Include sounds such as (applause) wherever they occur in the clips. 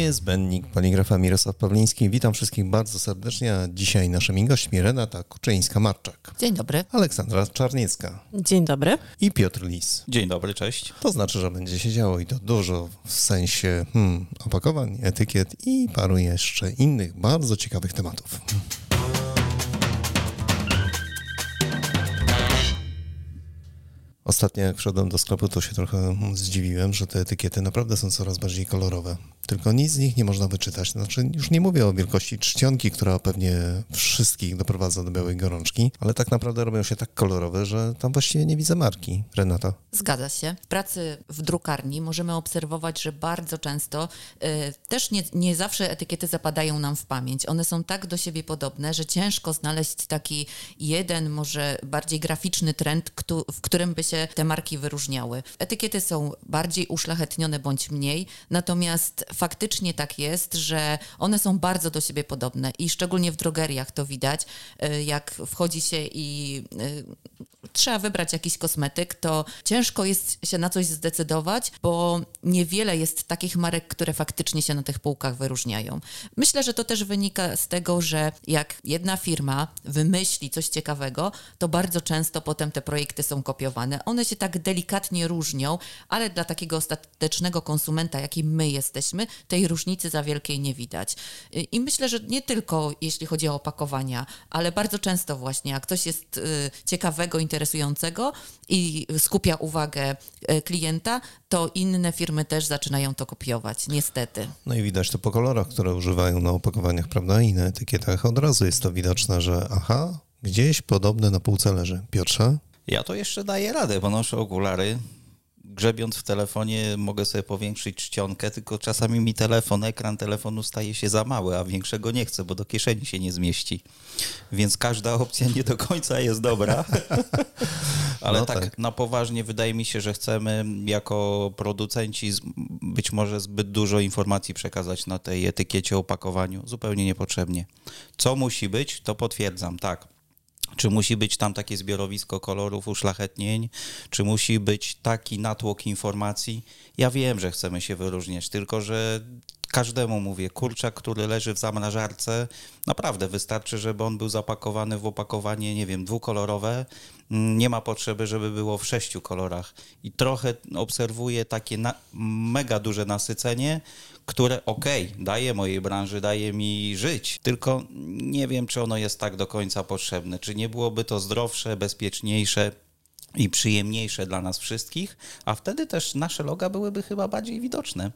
Niezbędnik poligrafa Mirosław Pawliński. Witam wszystkich bardzo serdecznie. A dzisiaj naszymi gośćmi Renata Kuczyńska-Marczak. Dzień dobry. Aleksandra Czarniecka. Dzień dobry. I Piotr Lis. Dzień dobry, cześć. To znaczy, że będzie się działo i to dużo w sensie hmm, opakowań, etykiet i paru jeszcze innych bardzo ciekawych tematów. Ostatnio jak wszedłem do sklepu, to się trochę zdziwiłem, że te etykiety naprawdę są coraz bardziej kolorowe. Tylko nic z nich nie można wyczytać. Znaczy, już nie mówię o wielkości czcionki, która pewnie wszystkich doprowadza do białej gorączki, ale tak naprawdę robią się tak kolorowe, że tam właściwie nie widzę marki. Renata? Zgadza się. W pracy w drukarni możemy obserwować, że bardzo często y, też nie, nie zawsze etykiety zapadają nam w pamięć. One są tak do siebie podobne, że ciężko znaleźć taki jeden, może bardziej graficzny trend, ktu, w którym by się te marki wyróżniały. Etykiety są bardziej uszlachetnione bądź mniej, natomiast faktycznie tak jest, że one są bardzo do siebie podobne i szczególnie w drogeriach to widać, y, jak wchodzi się i y, trzeba wybrać jakiś kosmetyk, to ciężko jest się na coś zdecydować, bo niewiele jest takich marek, które faktycznie się na tych półkach wyróżniają. Myślę, że to też wynika z tego, że jak jedna firma wymyśli coś ciekawego, to bardzo często potem te projekty są kopiowane. One się tak delikatnie różnią, ale dla takiego ostatecznego konsumenta, jakim my jesteśmy, tej różnicy za wielkiej nie widać. I myślę, że nie tylko jeśli chodzi o opakowania, ale bardzo często właśnie, jak coś jest y, ciekawego, interesującego i skupia uwagę y, klienta, to inne firmy też zaczynają to kopiować, niestety. No i widać to po kolorach, które używają na opakowaniach, prawda? I na etykietach od razu jest to widoczne, że aha, gdzieś podobne na półce leży. Piotrze? Ja to jeszcze daję radę, bo noszę okulary. Grzebiąc w telefonie mogę sobie powiększyć czcionkę, tylko czasami mi telefon, ekran telefonu staje się za mały, a większego nie chcę, bo do kieszeni się nie zmieści. Więc każda opcja nie do końca jest dobra. (laughs) Ale no tak, tak, na poważnie wydaje mi się, że chcemy jako producenci być może zbyt dużo informacji przekazać na tej etykiecie, opakowaniu. Zupełnie niepotrzebnie. Co musi być, to potwierdzam, tak czy musi być tam takie zbiorowisko kolorów, uszlachetnień? Czy musi być taki natłok informacji? Ja wiem, że chcemy się wyróżniać, tylko że każdemu mówię, kurczak, który leży w zamrażarce, naprawdę wystarczy, żeby on był zapakowany w opakowanie, nie wiem, dwukolorowe. Nie ma potrzeby, żeby było w sześciu kolorach. I trochę obserwuję takie na, mega duże nasycenie, które okej, okay, daje mojej branży, daje mi żyć, tylko nie wiem, czy ono jest tak do końca potrzebne. Czy nie byłoby to zdrowsze, bezpieczniejsze, i przyjemniejsze dla nas wszystkich, a wtedy też nasze loga byłyby chyba bardziej widoczne.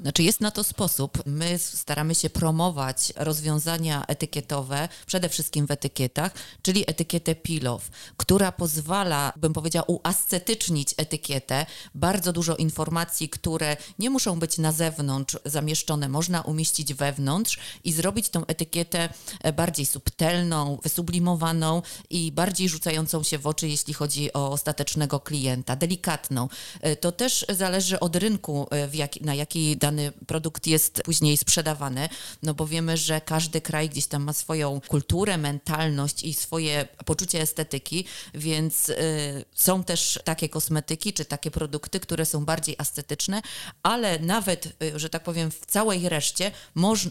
Znaczy jest na to sposób. My staramy się promować rozwiązania etykietowe, przede wszystkim w etykietach, czyli etykietę Pilow, która pozwala, bym powiedziała, uascetycznić etykietę. Bardzo dużo informacji, które nie muszą być na zewnątrz zamieszczone, można umieścić wewnątrz i zrobić tą etykietę e, bardziej subtelną, wysublimowaną i bardziej rzucającą się w oczy, jeśli chodzi o ostatecznego klienta, delikatną. E, to też zależy od rynku, e, jak, na jaki dany produkt jest później sprzedawany, no bo wiemy, że każdy kraj gdzieś tam ma swoją kulturę, mentalność i swoje poczucie estetyki, więc y, są też takie kosmetyki czy takie produkty, które są bardziej estetyczne, ale nawet, y, że tak powiem, w całej reszcie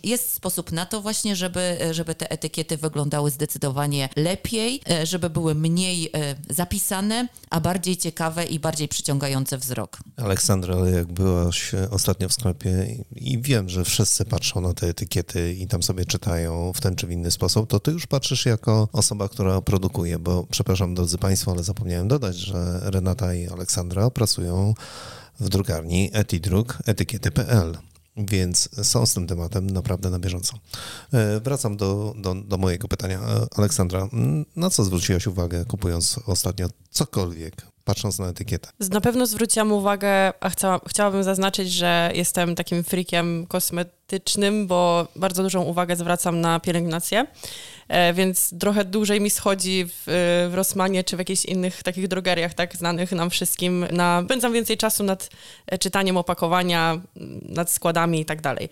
jest sposób na to właśnie, żeby, żeby te etykiety wyglądały zdecydowanie lepiej, y, żeby były mniej zapisane, a bardziej ciekawe i bardziej przyciągające wzrok. Aleksandra, jak byłaś ostatnio w sklepie i wiem, że wszyscy patrzą na te etykiety i tam sobie czytają w ten czy w inny sposób, to ty już patrzysz jako osoba, która produkuje, bo przepraszam drodzy Państwo, ale zapomniałem dodać, że Renata i Aleksandra pracują w drukarni Etidruk etykiety.pl więc są z tym tematem naprawdę na bieżąco. E, wracam do, do, do, mojego pytania. E, Aleksandra, na co zwróciłaś uwagę kupując ostatnio cokolwiek patrząc na etykietę? Na pewno zwróciłam uwagę, a chciała, chciałabym zaznaczyć, że jestem takim freakiem kosmetycznym, bo bardzo dużą uwagę zwracam na pielęgnację. E, więc trochę dłużej mi schodzi w, w Rossmanie czy w jakichś innych takich drogeriach, tak znanych nam wszystkim. Na, spędzam więcej czasu nad czytaniem opakowania, nad składami i tak dalej.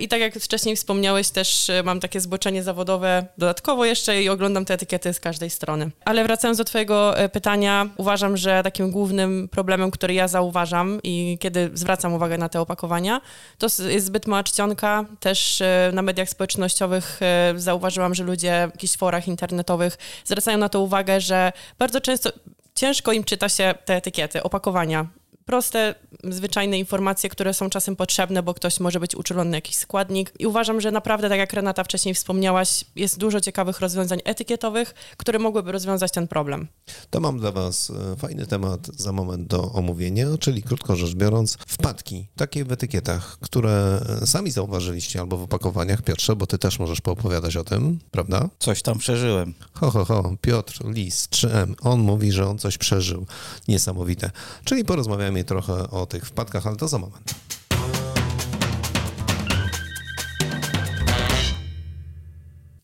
I tak jak wcześniej wspomniałeś, też mam takie zboczenie zawodowe dodatkowo jeszcze i oglądam te etykiety z każdej strony. Ale wracając do Twojego pytania, uważam, że takim głównym problemem, który ja zauważam i kiedy zwracam uwagę na te opakowania, to jest zbyt mała czcionka. Też e, na mediach społecznościowych e, zauważyłam, że ludzie w jakichś forach internetowych zwracają na to uwagę, że bardzo często ciężko im czyta się te etykiety, opakowania proste, zwyczajne informacje, które są czasem potrzebne, bo ktoś może być uczulony na jakiś składnik. I uważam, że naprawdę, tak jak Renata wcześniej wspomniałaś, jest dużo ciekawych rozwiązań etykietowych, które mogłyby rozwiązać ten problem. To mam dla Was e, fajny temat za moment do omówienia, czyli krótko rzecz biorąc, wpadki, takie w etykietach, które e, sami zauważyliście albo w opakowaniach. Piotrze, bo Ty też możesz poopowiadać o tym, prawda? Coś tam przeżyłem. Ho, ho, ho, Piotr Lis, 3M, on mówi, że on coś przeżył. Niesamowite. Czyli porozmawiamy mi trochę o tych wpadkach, ale to za moment.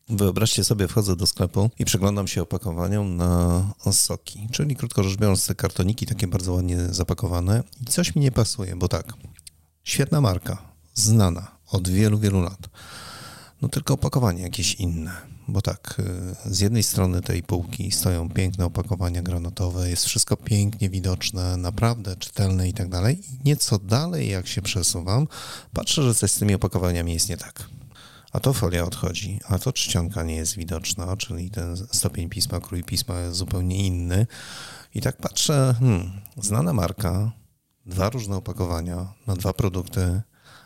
Wyobraźcie sobie, wchodzę do sklepu i przeglądam się opakowaniom na soki, czyli krótko rzecz biorąc te kartoniki takie bardzo ładnie zapakowane. I coś mi nie pasuje, bo tak, świetna marka, znana od wielu, wielu lat, no tylko opakowanie jakieś inne bo tak, y, z jednej strony tej półki stoją piękne opakowania granatowe, jest wszystko pięknie widoczne, naprawdę czytelne i tak dalej. I nieco dalej, jak się przesuwam, patrzę, że coś z tymi opakowaniami jest nie tak. A to folia odchodzi, a to czcionka nie jest widoczna, czyli ten stopień pisma, krój pisma jest zupełnie inny. I tak patrzę, hmm, znana marka, dwa różne opakowania na dwa produkty,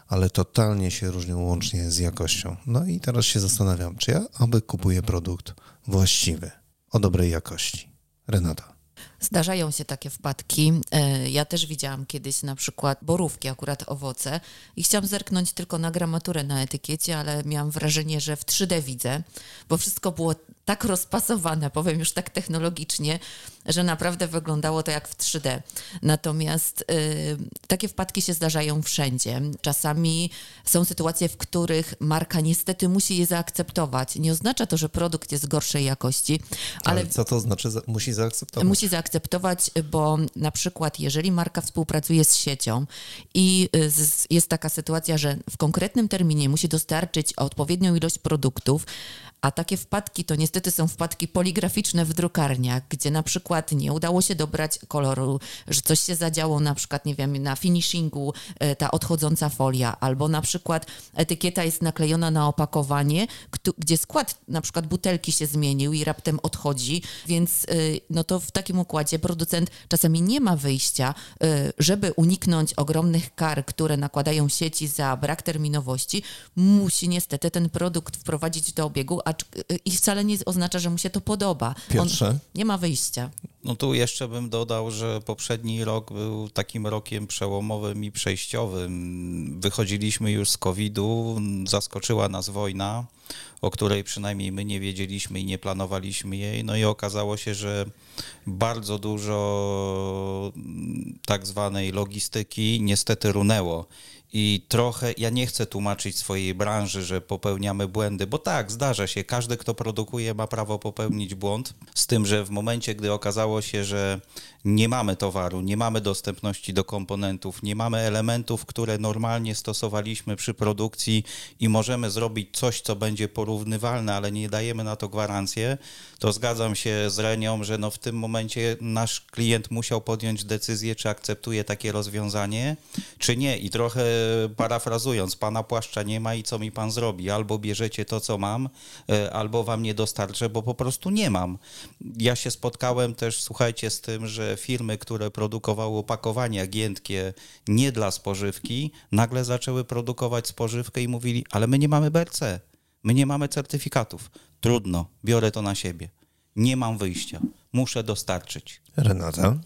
ale totalnie się różnią łącznie z jakością. No i teraz się zastanawiam, czy ja aby kupuję produkt właściwy, o dobrej jakości. Renata. Zdarzają się takie wpadki. E, ja też widziałam kiedyś na przykład borówki, akurat owoce, i chciałam zerknąć tylko na gramaturę na etykiecie, ale miałam wrażenie, że w 3D widzę, bo wszystko było tak rozpasowane, powiem już tak technologicznie, że naprawdę wyglądało to jak w 3D. Natomiast y, takie wpadki się zdarzają wszędzie. Czasami są sytuacje, w których marka niestety musi je zaakceptować. Nie oznacza to, że produkt jest gorszej jakości, ale, ale co to znaczy za, musi zaakceptować? Musi zaakceptować, bo na przykład jeżeli marka współpracuje z siecią i y, jest taka sytuacja, że w konkretnym terminie musi dostarczyć odpowiednią ilość produktów, a takie wpadki to niestety są wpadki poligraficzne w drukarniach, gdzie na przykład nie udało się dobrać koloru, że coś się zadziało na przykład, nie wiem, na finishingu, e, ta odchodząca folia, albo na przykład etykieta jest naklejona na opakowanie, gdzie skład na przykład butelki się zmienił i raptem odchodzi, więc e, no to w takim układzie producent czasami nie ma wyjścia, e, żeby uniknąć ogromnych kar, które nakładają sieci za brak terminowości, musi niestety ten produkt wprowadzić do obiegu, a i wcale nie oznacza, że mu się to podoba. Piotrze? On nie ma wyjścia. No tu jeszcze bym dodał, że poprzedni rok był takim rokiem przełomowym i przejściowym. Wychodziliśmy już z COVID-u, zaskoczyła nas wojna, o której przynajmniej my nie wiedzieliśmy i nie planowaliśmy jej. No i okazało się, że bardzo dużo tak zwanej logistyki niestety runęło. I trochę, ja nie chcę tłumaczyć swojej branży, że popełniamy błędy, bo tak, zdarza się. Każdy, kto produkuje, ma prawo popełnić błąd. Z tym, że w momencie, gdy okazało się, że nie mamy towaru, nie mamy dostępności do komponentów, nie mamy elementów, które normalnie stosowaliśmy przy produkcji i możemy zrobić coś, co będzie porównywalne, ale nie dajemy na to gwarancję, to zgadzam się z Renią, że no w tym momencie nasz klient musiał podjąć decyzję, czy akceptuje takie rozwiązanie, czy nie. I trochę parafrazując, pana płaszcza nie ma i co mi pan zrobi? Albo bierzecie to, co mam, e, albo wam nie dostarczę, bo po prostu nie mam. Ja się spotkałem też, słuchajcie, z tym, że firmy, które produkowały opakowania giętkie nie dla spożywki, nagle zaczęły produkować spożywkę i mówili, ale my nie mamy BRC, my nie mamy certyfikatów. Trudno, biorę to na siebie. Nie mam wyjścia, muszę dostarczyć. Renata?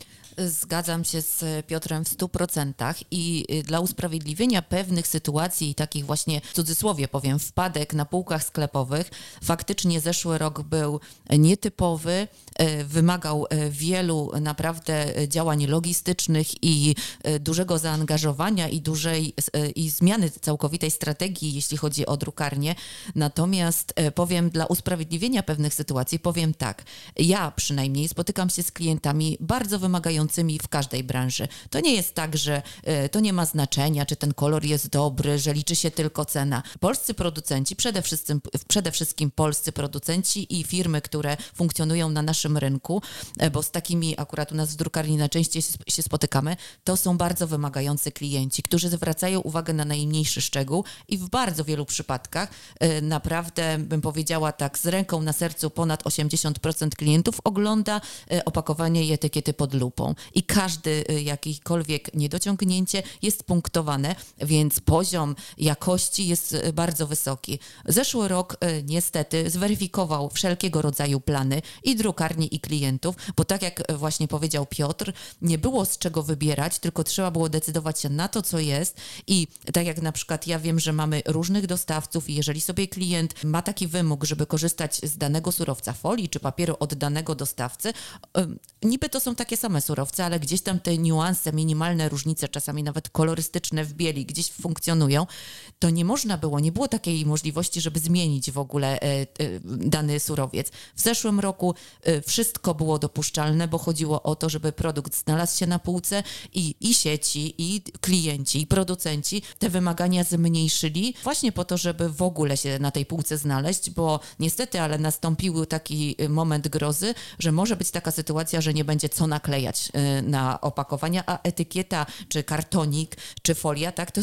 Zgadzam się z Piotrem w 100% i y, dla usprawiedliwienia pewnych sytuacji, takich właśnie w cudzysłowie powiem, wpadek na półkach sklepowych, faktycznie zeszły rok był nietypowy, y, wymagał y, wielu naprawdę działań logistycznych i dużego zaangażowania i dużej i zmiany całkowitej strategii, jeśli chodzi o drukarnię. Natomiast powiem dla usprawiedliwienia pewnych sytuacji, powiem tak, ja przynajmniej spotykam się z klientami bardzo wymagającymi w każdej branży. To nie jest tak, że e, to nie ma znaczenia, czy ten kolor jest dobry, że liczy się tylko cena. Polscy producenci, przede wszystkim, przede wszystkim polscy producenci i firmy, które funkcjonują na naszym rynku, e, bo z takimi akurat u nas w drukarni najczęściej się spotykamy, to są bardzo wymagający klienci, którzy zwracają uwagę na najmniejszy szczegół i w bardzo wielu przypadkach e, naprawdę bym powiedziała tak z ręką na sercu ponad 80% klientów ogląda opakowanie i etykiety pod lupą i każdy y, jakikolwiek niedociągnięcie jest punktowane, więc poziom jakości jest y, bardzo wysoki. Zeszły rok y, niestety zweryfikował wszelkiego rodzaju plany i drukarni i klientów, bo tak jak właśnie powiedział Piotr, nie było z czego wybierać, tylko trzeba było decydować się na to, co jest i tak jak na przykład ja wiem, że mamy różnych dostawców i jeżeli sobie klient ma taki wymóg, żeby korzystać z danego surowca folii czy papieru od danego dostawcy, niby to są takie same surowce, ale gdzieś tam te niuanse, minimalne różnice, czasami nawet kolorystyczne w bieli gdzieś funkcjonują, to nie można było, nie było takiej możliwości, żeby zmienić w ogóle e, e, dany surowiec. W zeszłym roku e, wszystko było dopuszczalne, bo chodziło o to, żeby produkt znalazł się na półce i, i sieci, i klienci, i producenci te wymagania zmniejszyli właśnie po to, żeby w ogóle się na tej półce znaleźć, bo niestety, ale nastąpił taki moment grozy, że może być taka sytuacja, że nie będzie co naklejać y, na opakowania, a etykieta, czy kartonik, czy folia, tak, to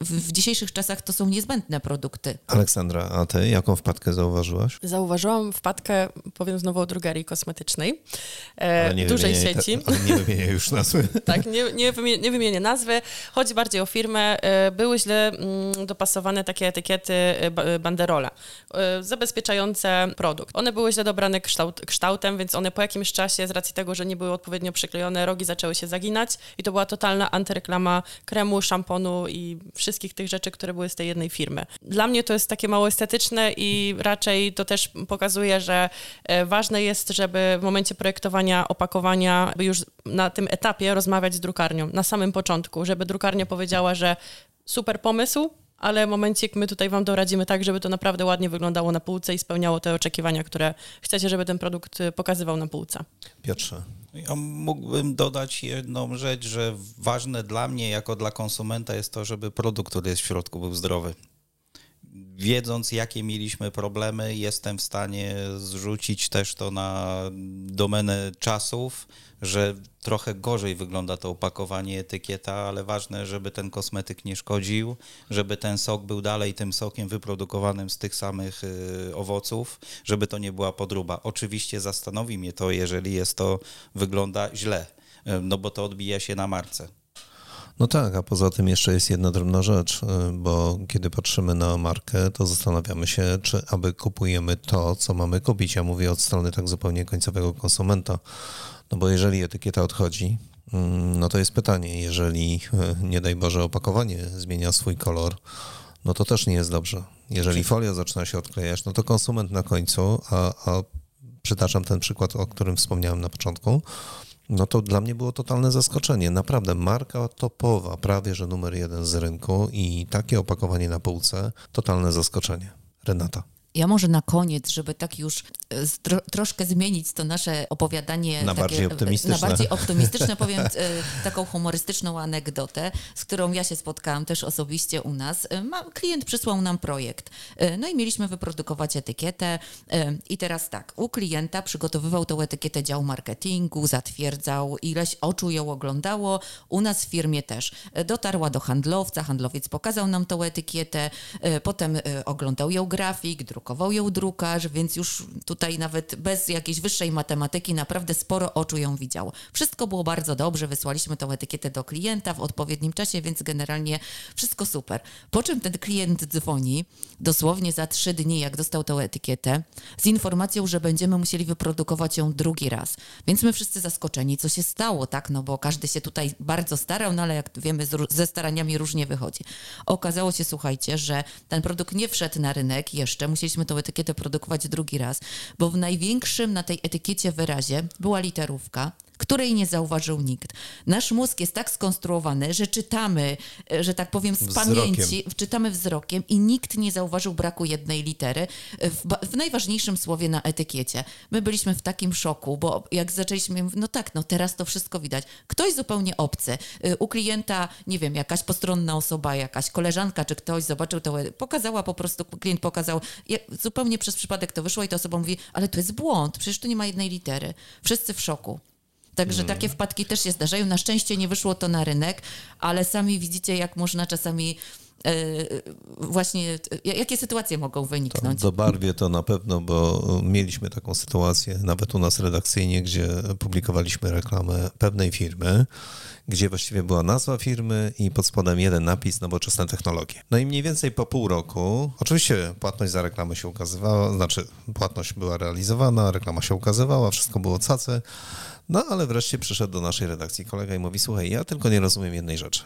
w dzisiejszych czasach to są niezbędne produkty. Aleksandra, a ty jaką wpadkę zauważyłaś? Zauważyłam wpadkę, powiem znowu o drogerii kosmetycznej, e, nie dużej sieci. ale nie wymienię już nazwy. (laughs) tak, nie, nie, wymienię, nie wymienię nazwy. Chodzi bardziej o firmę. E, były źle mm, dopasowane takie etykiety e, banderola, zabezpieczające produkt. One były źle dobrane kształt, kształtem, więc one po jakimś czasie, z racji tego, że nie były odpowiednio przyklejone, rogi zaczęły się zaginać i to była totalna antyreklama kremu, szamponu i wszystkich tych rzeczy, które były z tej jednej firmy. Dla mnie to jest takie mało estetyczne i raczej to też pokazuje, że e, ważne jest, żeby w momencie projektowania opakowania już na tym etapie rozmawiać z drukarnią, na samym początku, żeby drukarnia powiedziała, że super pomysł, ale w momencie, my tutaj Wam doradzimy tak, żeby to naprawdę ładnie wyglądało na półce i spełniało te oczekiwania, które chcecie, żeby ten produkt y, pokazywał na półce. Piotrze. Ja mógłbym dodać jedną rzecz, że ważne dla mnie jako dla konsumenta jest to, żeby produkt, który jest w środku, był zdrowy. Wiedząc, jakie mieliśmy problemy, jestem w stanie zrzucić też to na domenę czasów że trochę gorzej wygląda to opakowanie, etykieta, ale ważne, żeby ten kosmetyk nie szkodził, żeby ten sok był dalej tym sokiem wyprodukowanym z tych samych y, owoców, żeby to nie była podróba. Oczywiście zastanowi mnie to, jeżeli jest to, wygląda źle, y, no bo to odbija się na marce. No tak, a poza tym jeszcze jest jedna drobna rzecz, y, bo kiedy patrzymy na markę, to zastanawiamy się, czy aby kupujemy to, co mamy kupić. Ja mówię od strony tak zupełnie końcowego konsumenta no bo jeżeli etykieta odchodzi, mm, no to jest pytanie, jeżeli e, nie daj Boże opakowanie zmienia swój kolor, no to też nie jest dobrze. Jeżeli folia zaczyna się odklejać, no to konsument na końcu, a, a przytaczam ten przykład, o którym wspomniałem na początku, no to dla mnie było totalne zaskoczenie. Naprawdę marka topowa, prawie że numer jeden z rynku i takie opakowanie na półce, totalne zaskoczenie. Renata. Ja może na koniec, żeby tak już e, tro, troszkę zmienić to nasze opowiadanie na takie, bardziej optymistyczne. Na bardziej optymistyczne powiem e, taką humorystyczną anegdotę, z którą ja się spotkałam też osobiście u nas. E, klient przysłał nam projekt. No i mieliśmy wyprodukować etykietę i teraz tak, u klienta przygotowywał tą etykietę dział marketingu, zatwierdzał, ileś oczu ją oglądało, u nas w firmie też. Dotarła do handlowca, handlowiec pokazał nam tą etykietę, potem oglądał ją grafik, drukował ją drukarz, więc już tutaj nawet bez jakiejś wyższej matematyki naprawdę sporo oczu ją widziało. Wszystko było bardzo dobrze, wysłaliśmy tą etykietę do klienta w odpowiednim czasie, więc generalnie wszystko super. Po czym ten klient dzwoni dosłownie za trzy dni, jak dostał tą etykietę, z informacją, że będziemy musieli wyprodukować ją drugi raz. Więc my wszyscy zaskoczeni, co się stało, tak? No bo każdy się tutaj bardzo starał, no ale jak wiemy, ze staraniami różnie wychodzi. Okazało się, słuchajcie, że ten produkt nie wszedł na rynek jeszcze, musieliśmy tą etykietę produkować drugi raz, bo w największym na tej etykiecie wyrazie była literówka, której nie zauważył nikt. Nasz mózg jest tak skonstruowany, że czytamy, e, że tak powiem, z wzrokiem. pamięci, czytamy wzrokiem i nikt nie zauważył braku jednej litery w, w, najważniejszym słowie na etykiecie. My byliśmy w takim szoku, bo jak zaczęliśmy, no tak, no teraz to wszystko widać. Ktoś zupełnie obcy. E, u klienta, nie wiem, jakaś postronna osoba, jakaś koleżanka, czy ktoś zobaczył to, pokazała po prostu, klient pokazał, zupełnie przez przypadek to wyszło i ta osoba mówi, ale to jest błąd, przecież tu nie ma jednej litery. Wszyscy w szoku. Także hmm. takie wpadki też się zdarzają. Na szczęście nie wyszło to na rynek, ale sami widzicie, jak można czasami e, właśnie, jakie sytuacje mogą wyniknąć? To barwie to na pewno, bo mieliśmy taką sytuację nawet u nas redakcyjnie, gdzie publikowaliśmy reklamę pewnej firmy, gdzie właściwie była nazwa firmy i pod spodem jeden napis nowoczesne technologie. No i mniej więcej po pół roku, oczywiście płatność za reklamę się ukazywała, znaczy płatność była realizowana, reklama się ukazywała, wszystko było cace, no ale wreszcie przyszedł do naszej redakcji kolega i mówi: Słuchaj, ja tylko nie rozumiem jednej rzeczy.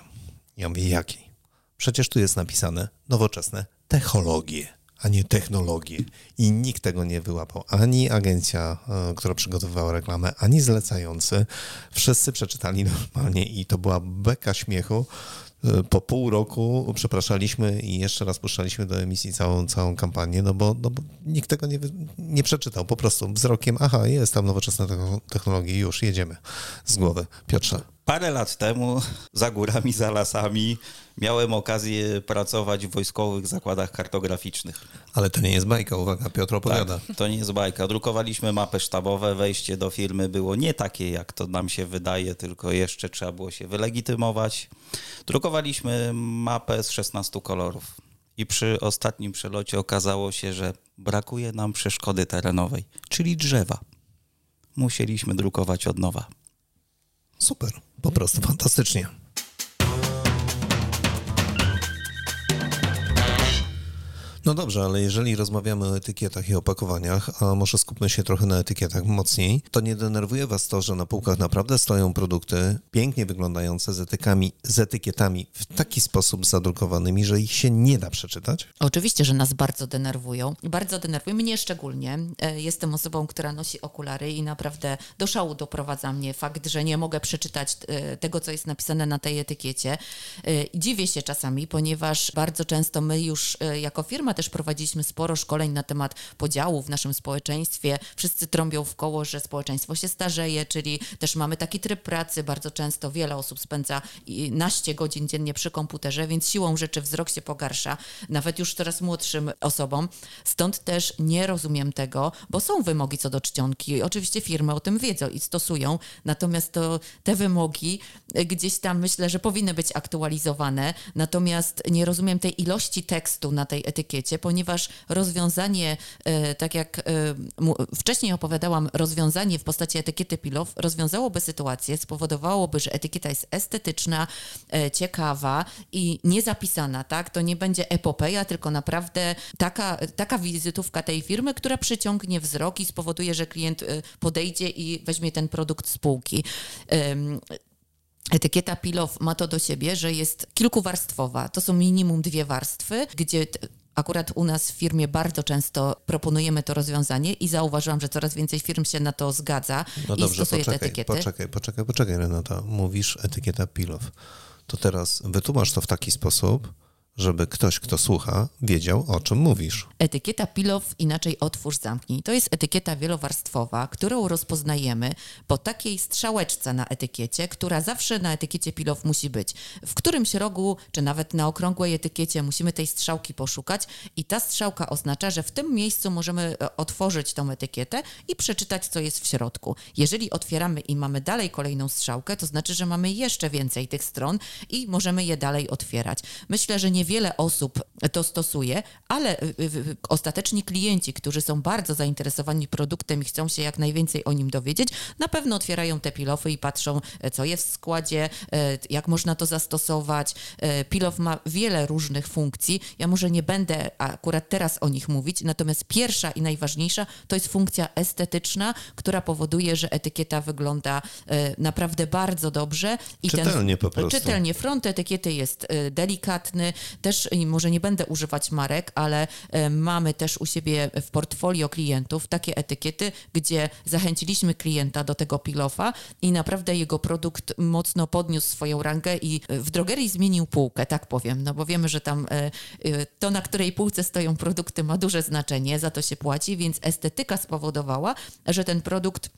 Ja mówię: Jakiej? Przecież tu jest napisane nowoczesne technologie, a nie technologie. I nikt tego nie wyłapał. Ani agencja, e, która przygotowywała reklamę, ani zlecający. Wszyscy przeczytali normalnie i to była beka śmiechu po pół roku przepraszaliśmy i jeszcze raz puszczaliśmy do emisji całą, całą kampanię, no bo, no bo nikt tego nie, nie przeczytał. Po prostu wzrokiem, aha, jest tam nowoczesna technologia, już jedziemy z głowy. Piotrze. Parę lat temu za górami, za lasami miałem okazję pracować w wojskowych zakładach kartograficznych. Ale to nie jest bajka, uwaga, Piotr opowiada. Tak, to nie jest bajka. Drukowaliśmy mapy sztabowe, wejście do firmy było nie takie, jak to nam się wydaje, tylko jeszcze trzeba było się wylegitymować. Drukowaliśmy mapę z 16 kolorów. I przy ostatnim przelocie okazało się, że brakuje nam przeszkody terenowej, czyli drzewa. Musieliśmy drukować od nowa. Super, po prostu fantastycznie. No dobrze, ale jeżeli rozmawiamy o etykietach i opakowaniach, a może skupmy się trochę na etykietach mocniej, to nie denerwuje Was to, że na półkach naprawdę stoją produkty pięknie wyglądające z, etykami, z etykietami w taki sposób zadrukowanymi, że ich się nie da przeczytać? Oczywiście, że nas bardzo denerwują. Bardzo denerwują mnie szczególnie. E, jestem osobą, która nosi okulary i naprawdę do szału doprowadza mnie fakt, że nie mogę przeczytać e, tego, co jest napisane na tej etykiecie. E, dziwię się czasami, ponieważ bardzo często my już jako firma też prowadziliśmy sporo szkoleń na temat podziału w naszym społeczeństwie. Wszyscy trąbią w koło, że społeczeństwo się starzeje, czyli też mamy taki tryb pracy. Bardzo często wiele osób spędza naście godzin dziennie przy komputerze, więc siłą rzeczy wzrok się pogarsza, nawet już coraz młodszym osobom. Stąd też nie rozumiem tego, bo są wymogi co do czcionki. Oczywiście firmy o tym wiedzą i stosują, natomiast to te wymogi gdzieś tam myślę, że powinny być aktualizowane. Natomiast nie rozumiem tej ilości tekstu na tej etykiecie ponieważ rozwiązanie, e, tak jak e, wcześniej opowiadałam, rozwiązanie w postaci etykiety Pilow rozwiązałoby sytuację, spowodowałoby, że etykieta jest estetyczna, e, ciekawa i niezapisana, tak? To nie będzie epopeja, tylko naprawdę taka, taka wizytówka tej firmy, która przyciągnie wzrok i spowoduje, że klient podejdzie i weźmie ten produkt z półki. Etykieta Pilow ma to do siebie, że jest kilkuwarstwowa. To są minimum dwie warstwy, gdzie Akurat u nas w firmie bardzo często proponujemy to rozwiązanie i zauważyłam, że coraz więcej firm się na to zgadza no i dobrze, stosuje poczekaj, te etykiety. Poczekaj, poczekaj, poczekaj Renata. Mówisz etykieta Pilow. To teraz wytłumacz to w taki sposób, żeby ktoś, kto słucha, wiedział, o czym mówisz. Etykieta Pilow, inaczej otwórz, zamknij. To jest etykieta wielowarstwowa, którą rozpoznajemy po takiej strzałeczce na etykiecie, która zawsze na etykiecie Pilow musi być. W którymś rogu, czy nawet na okrągłej etykiecie musimy tej strzałki poszukać i ta strzałka oznacza, że w tym miejscu możemy e, otworzyć tą etykietę i przeczytać, co jest w środku. Jeżeli otwieramy i mamy dalej kolejną strzałkę, to znaczy, że mamy jeszcze więcej tych stron i możemy je dalej otwierać. Myślę, że nie niewiele osób to stosuje, ale y, y, ostateczni klienci, którzy są bardzo zainteresowani produktem i chcą się jak najwięcej o nim dowiedzieć, na pewno otwierają te pilofy i patrzą, e, co jest w składzie, e, jak można to zastosować. E, Pilof ma wiele różnych funkcji. Ja może nie będę akurat teraz o nich mówić, natomiast pierwsza i najważniejsza to jest funkcja estetyczna, która powoduje, że etykieta wygląda naprawdę bardzo dobrze. I czytelnie ten, po prostu. Czytelnie. Front etykiety jest delikatny. Też może nie będę używać marek, ale mamy też u siebie w portfolio klientów takie etykiety, gdzie zachęciliśmy klienta do tego pilofa i naprawdę jego produkt mocno podniósł swoją rangę i w drogerii zmienił półkę, tak powiem, no bo wiemy, że tam to, na której półce stoją produkty ma duże znaczenie, za to się płaci, więc estetyka spowodowała, że ten produkt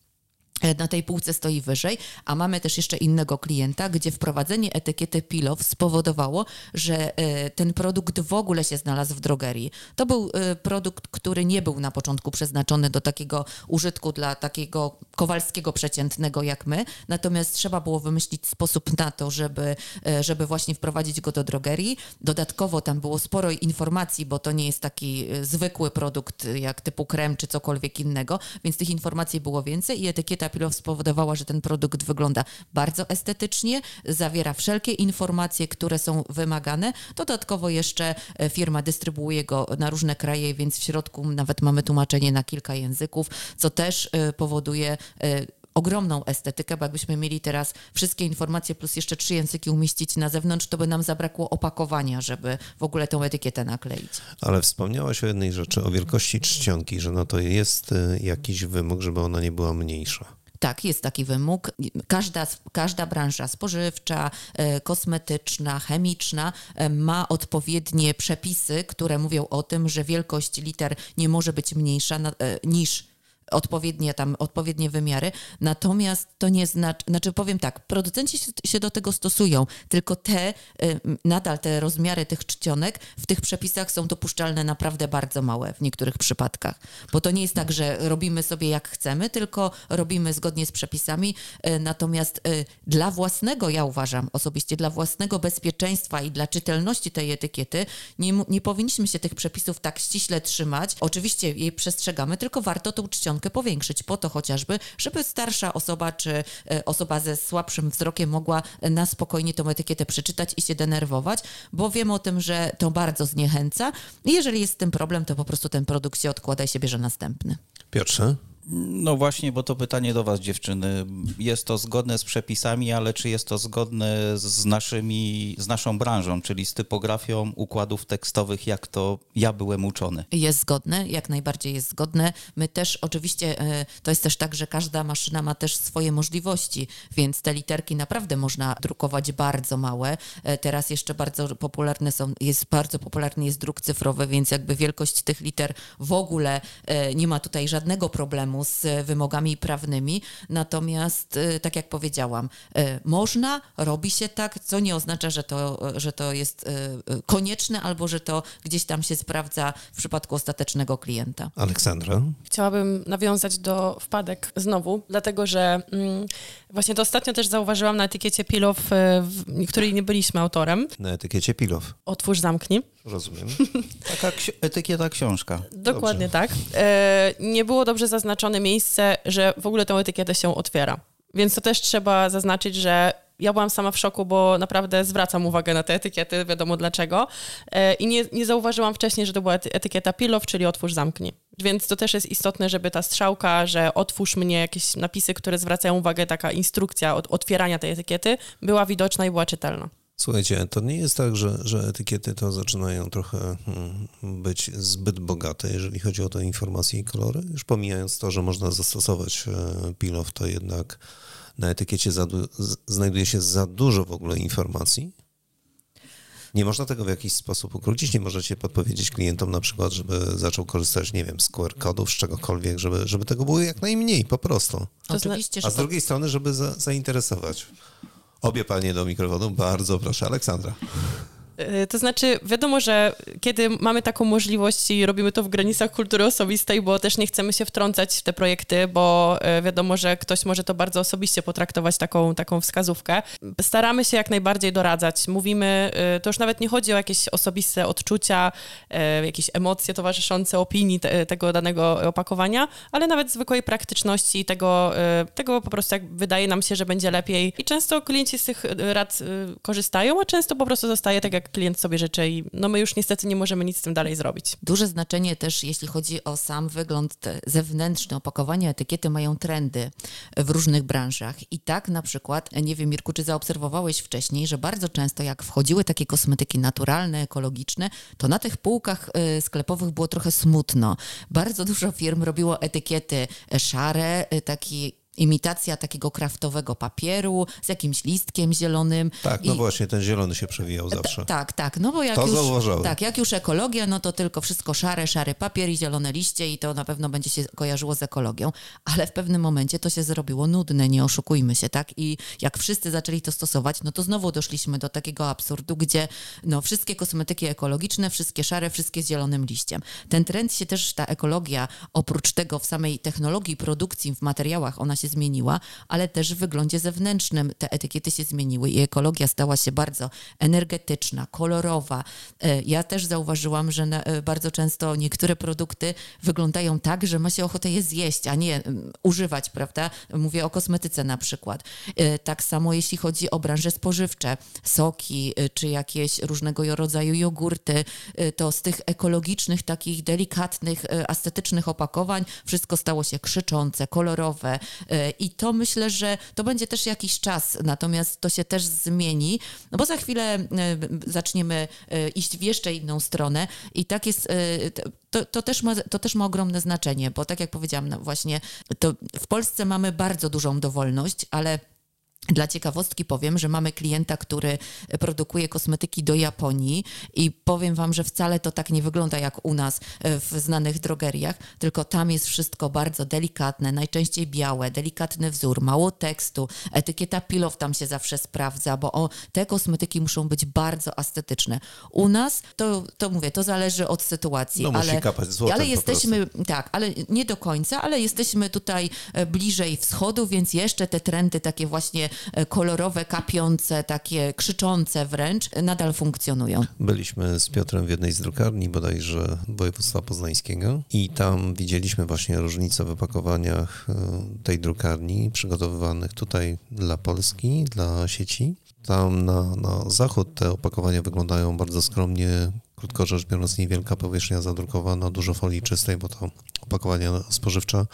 na tej półce stoi wyżej, a mamy też jeszcze innego klienta, gdzie wprowadzenie etykiety Pilow spowodowało, że e, ten produkt w ogóle się znalazł w drogerii. To był e, produkt, który nie był na początku przeznaczony do takiego użytku dla takiego kowalskiego przeciętnego jak my, natomiast trzeba było wymyślić sposób na to, żeby, żeby właśnie wprowadzić go do drogerii. Dodatkowo tam było sporo informacji, bo to nie jest taki zwykły produkt jak typu krem czy cokolwiek innego, więc tych informacji było więcej i etykieta Pilow spowodowała, że ten produkt wygląda bardzo estetycznie, zawiera wszelkie informacje, które są wymagane. Dodatkowo jeszcze e, firma dystrybuuje go na różne kraje, więc w środku nawet mamy tłumaczenie na kilka języków, co też e, powoduje e, ogromną estetykę, bo jakbyśmy mieli teraz wszystkie informacje plus jeszcze trzy języki umieścić na zewnątrz, to by nam zabrakło opakowania, żeby w ogóle tą etykietę nakleić. Ale wspomniałaś o jednej rzeczy, o wielkości czcionki, że no to jest jakiś wymóg, żeby ona nie była mniejsza. Tak, jest taki wymóg. Każda, każda branża spożywcza, e, kosmetyczna, chemiczna e, ma odpowiednie przepisy, które mówią o tym, że wielkość liter nie może być mniejsza e, niż odpowiednie tam, odpowiednie wymiary, natomiast to nie znaczy, znaczy powiem tak, producenci się do tego stosują, tylko te, y, nadal te rozmiary tych czcionek w tych przepisach są dopuszczalne naprawdę bardzo małe w niektórych przypadkach, bo to nie jest tak, że robimy sobie jak chcemy, tylko robimy zgodnie z przepisami, y, natomiast y, dla własnego, ja uważam osobiście, dla własnego bezpieczeństwa i dla czytelności tej etykiety nie, nie powinniśmy się tych przepisów tak ściśle trzymać. Oczywiście jej przestrzegamy, tylko warto tą czcionkę powiększyć, po to chociażby, żeby starsza osoba czy e, osoba ze słabszym wzrokiem mogła na spokojnie tą etykietę przeczytać i się denerwować, bo wiem o tym, że to bardzo zniechęca. Jeżeli jest z tym problem, to po prostu ten produkt się odkłada i się bierze następny. Piotrze? No właśnie, bo to pytanie do Was, dziewczyny. Jest to zgodne z przepisami, ale czy jest to zgodne z, naszymi, z naszą branżą, czyli z typografią układów tekstowych, jak to ja byłem uczony? Jest zgodne, jak najbardziej jest zgodne. My też oczywiście, e, to jest też tak, że każda maszyna ma też swoje możliwości, więc te literki naprawdę można drukować bardzo małe. E, teraz jeszcze bardzo popularne są, jest bardzo popularny jest druk cyfrowy, więc jakby wielkość tych liter w ogóle e, nie ma tutaj żadnego problemu problemu z wymogami prawnymi. Natomiast, y, tak jak powiedziałam, y, można, robi się tak, co nie oznacza, że to, że to jest konieczne albo że to gdzieś tam się sprawdza w przypadku ostatecznego klienta. Aleksandra? Chciałabym nawiązać do wpadek znowu, dlatego że mm, właśnie to ostatnio też zauważyłam na etykiecie Pilow, w której nie byliśmy autorem. Na etykiecie Pilow. Otwórz, zamknij. Rozumiem. (laughs) Taka ksi etykieta książka. Dokładnie dobrze. tak. E, nie było dobrze zaznaczone miejsce, że w ogóle tę etykietę się otwiera. Więc to też trzeba zaznaczyć, że ja byłam sama w szoku, bo naprawdę zwracam uwagę na te etykiety, wiadomo dlaczego. E, I nie, nie zauważyłam wcześniej, że to była etykieta Pilow, czyli otwórz, zamknij. Więc to też jest istotne, żeby ta strzałka, że otwórz mnie, jakieś napisy, które zwracają uwagę, taka instrukcja od otwierania tej etykiety, była widoczna i była czytelna. Słuchajcie, to nie jest tak, że, że etykiety to zaczynają trochę hmm, być zbyt bogate, jeżeli chodzi o te informacje i kolory. Już pomijając to, że można zastosować e, pilow, to jednak na etykiecie za, znajduje się za dużo w ogóle informacji. Nie można tego w jakiś sposób ukrócić, nie możecie podpowiedzieć klientom na przykład, żeby zaczął korzystać, nie wiem, z QR-kodów, z czegokolwiek, żeby, żeby tego było jak najmniej po prostu. Oczywiście, A z drugiej strony, żeby za, zainteresować. Obie panie do mikrofonu, bardzo proszę. Aleksandra. Y, to znaczy, wiadomo, że kiedy mamy taką możliwość i robimy to w granicach kultury osobistej, bo też nie chcemy się wtrącać w te projekty, bo y, wiadomo, że ktoś może to bardzo osobiście potraktować taką, taką wskazówkę. Staramy się jak najbardziej doradzać. Mówimy, y, to już nawet nie chodzi o jakieś osobiste odczucia, jakieś emocje towarzyszące opinii te, tego danego opakowania, ale nawet zwykłej praktyczności tego, tego po prostu jak wydaje nam się, że będzie lepiej. I często klienci z tych rad korzystają, a często po prostu zostaje tak, jak klient sobie życzy i no my już niestety nie możemy nic z tym dalej zrobić. Duże znaczenie też, jeśli chodzi o sam wygląd zewnętrzny opakowania, etykiety mają trendy w różnych branżach. I tak na przykład, nie wiem Mirku, czy zaobserwowałeś wcześniej, że bardzo często jak wchodziły takie kosmetyki naturalne, ekologiczne, to na tych półkach y, sklepowych było trochę smutno. Bardzo dużo firm robiło etykiety szare, y, taki imitacja takiego kraftowego papieru z jakimś listkiem zielonym. Tak, no I... właśnie, ten zielony się przewijał zawsze. tak, tak, no bo jak to już, zauważyłem. tak, jak już ekologia, no to tylko wszystko szare, szary papier i zielone liście i to na pewno będzie się kojarzyło z ekologią, ale w pewnym momencie to się zrobiło nudne, nie oszukujmy się, tak? I jak wszyscy zaczęli to stosować, no to znowu doszliśmy do takiego absurdu, gdzie no wszystkie kosmetyki ekologiczne, wszystkie szare, wszystkie z zielonym liściem. Ten trend się też, ta ekologia, oprócz tego w samej technologii produkcji, w materiałach, ona się się zmieniła, ale też w wyglądzie zewnętrznym te etykiety się zmieniły i ekologia stała się bardzo energetyczna, kolorowa. E, ja też zauważyłam, że e, bardzo często niektóre produkty wyglądają tak, że ma się ochotę je zjeść, a nie używać, prawda? Mówię o kosmetyce na przykład. E, tak samo jeśli chodzi o branże spożywcze, soki czy jakieś różnego rodzaju jogurty, to z tych ekologicznych, takich delikatnych, estetycznych opakowań wszystko stało się krzyczące, kolorowe, I to myślę, że to będzie też jakiś czas, natomiast to się też zmieni, no bo za chwilę e, zaczniemy e, iść w jeszcze inną stronę i tak jest, to, to, też, ma, to też ma ogromne znaczenie, bo tak jak powiedziałam, no właśnie, to w Polsce mamy bardzo dużą dowolność, ale dla ciekawostki powiem, że mamy klienta, który produkuje kosmetyki do Japonii i powiem Wam, że wcale to tak nie wygląda jak u nas e, w znanych drogeriach, tylko tam jest wszystko bardzo delikatne, najczęściej białe, delikatny wzór, mało tekstu, etykieta pilow tam się zawsze sprawdza, bo o, te kosmetyki muszą być bardzo estetyczne. U nas to, to mówię, to zależy od sytuacji, no, ale, ale jesteśmy, tak, ale nie do końca, ale jesteśmy tutaj e, bliżej wschodu, więc jeszcze te trendy takie właśnie kolorowe, kapiące, takie krzyczące wręcz, nadal funkcjonują. Byliśmy z Piotrem w jednej z drukarni bodajże województwa poznańskiego i tam widzieliśmy właśnie różnice w opakowaniach e, tej drukarni przygotowywanych tutaj dla Polski, dla sieci. Tam na, na zachód te opakowania wyglądają bardzo skromnie, krótko rzecz biorąc, niewielka powierzchnia zadrukowana, dużo folii czystej, bo to opakowania spożywcze.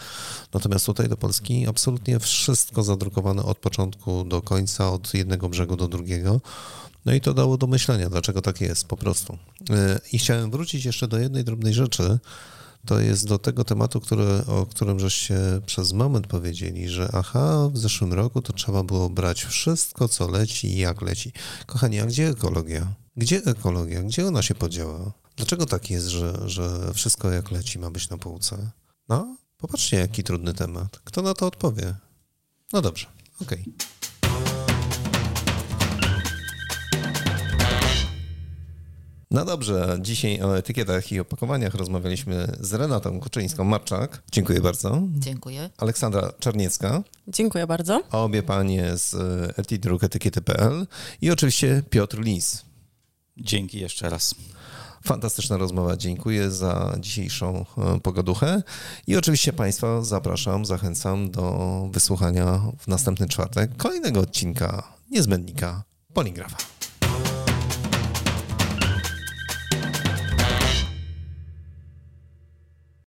Natomiast tutaj do Polski absolutnie wszystko zadrukowane od początku do końca, od jednego brzegu do drugiego. No i to dało do myślenia, dlaczego tak jest po prostu. E, I chciałem wrócić jeszcze do jednej drobnej rzeczy. To jest do tego tematu, który, o którym żeście przez moment powiedzieli, że aha, w zeszłym roku to trzeba było brać wszystko, co leci i jak leci. Kochani, a gdzie ekologia? Gdzie ekologia? Gdzie ona się podziała? Dlaczego tak jest, że, że wszystko jak leci ma być na półce? No, popatrzcie, jaki trudny temat. Kto na to odpowie? No dobrze, okej. Okay. No dobrze, dzisiaj o etykietach i opakowaniach rozmawialiśmy z Renatą Kuczyńską-Marczak. Dziękuję bardzo. Dziękuję. Aleksandra Czarniecka. Dziękuję bardzo. A obie panie z Etidruk Etykiety.pl i oczywiście Piotr Lis. Dzięki jeszcze raz. Fantastyczna rozmowa. Dziękuję za dzisiejszą e, pogaduchę i oczywiście Państwa zapraszam, zachęcam do wysłuchania w następny czwartek kolejnego odcinka Niezbędnika Poligrafa.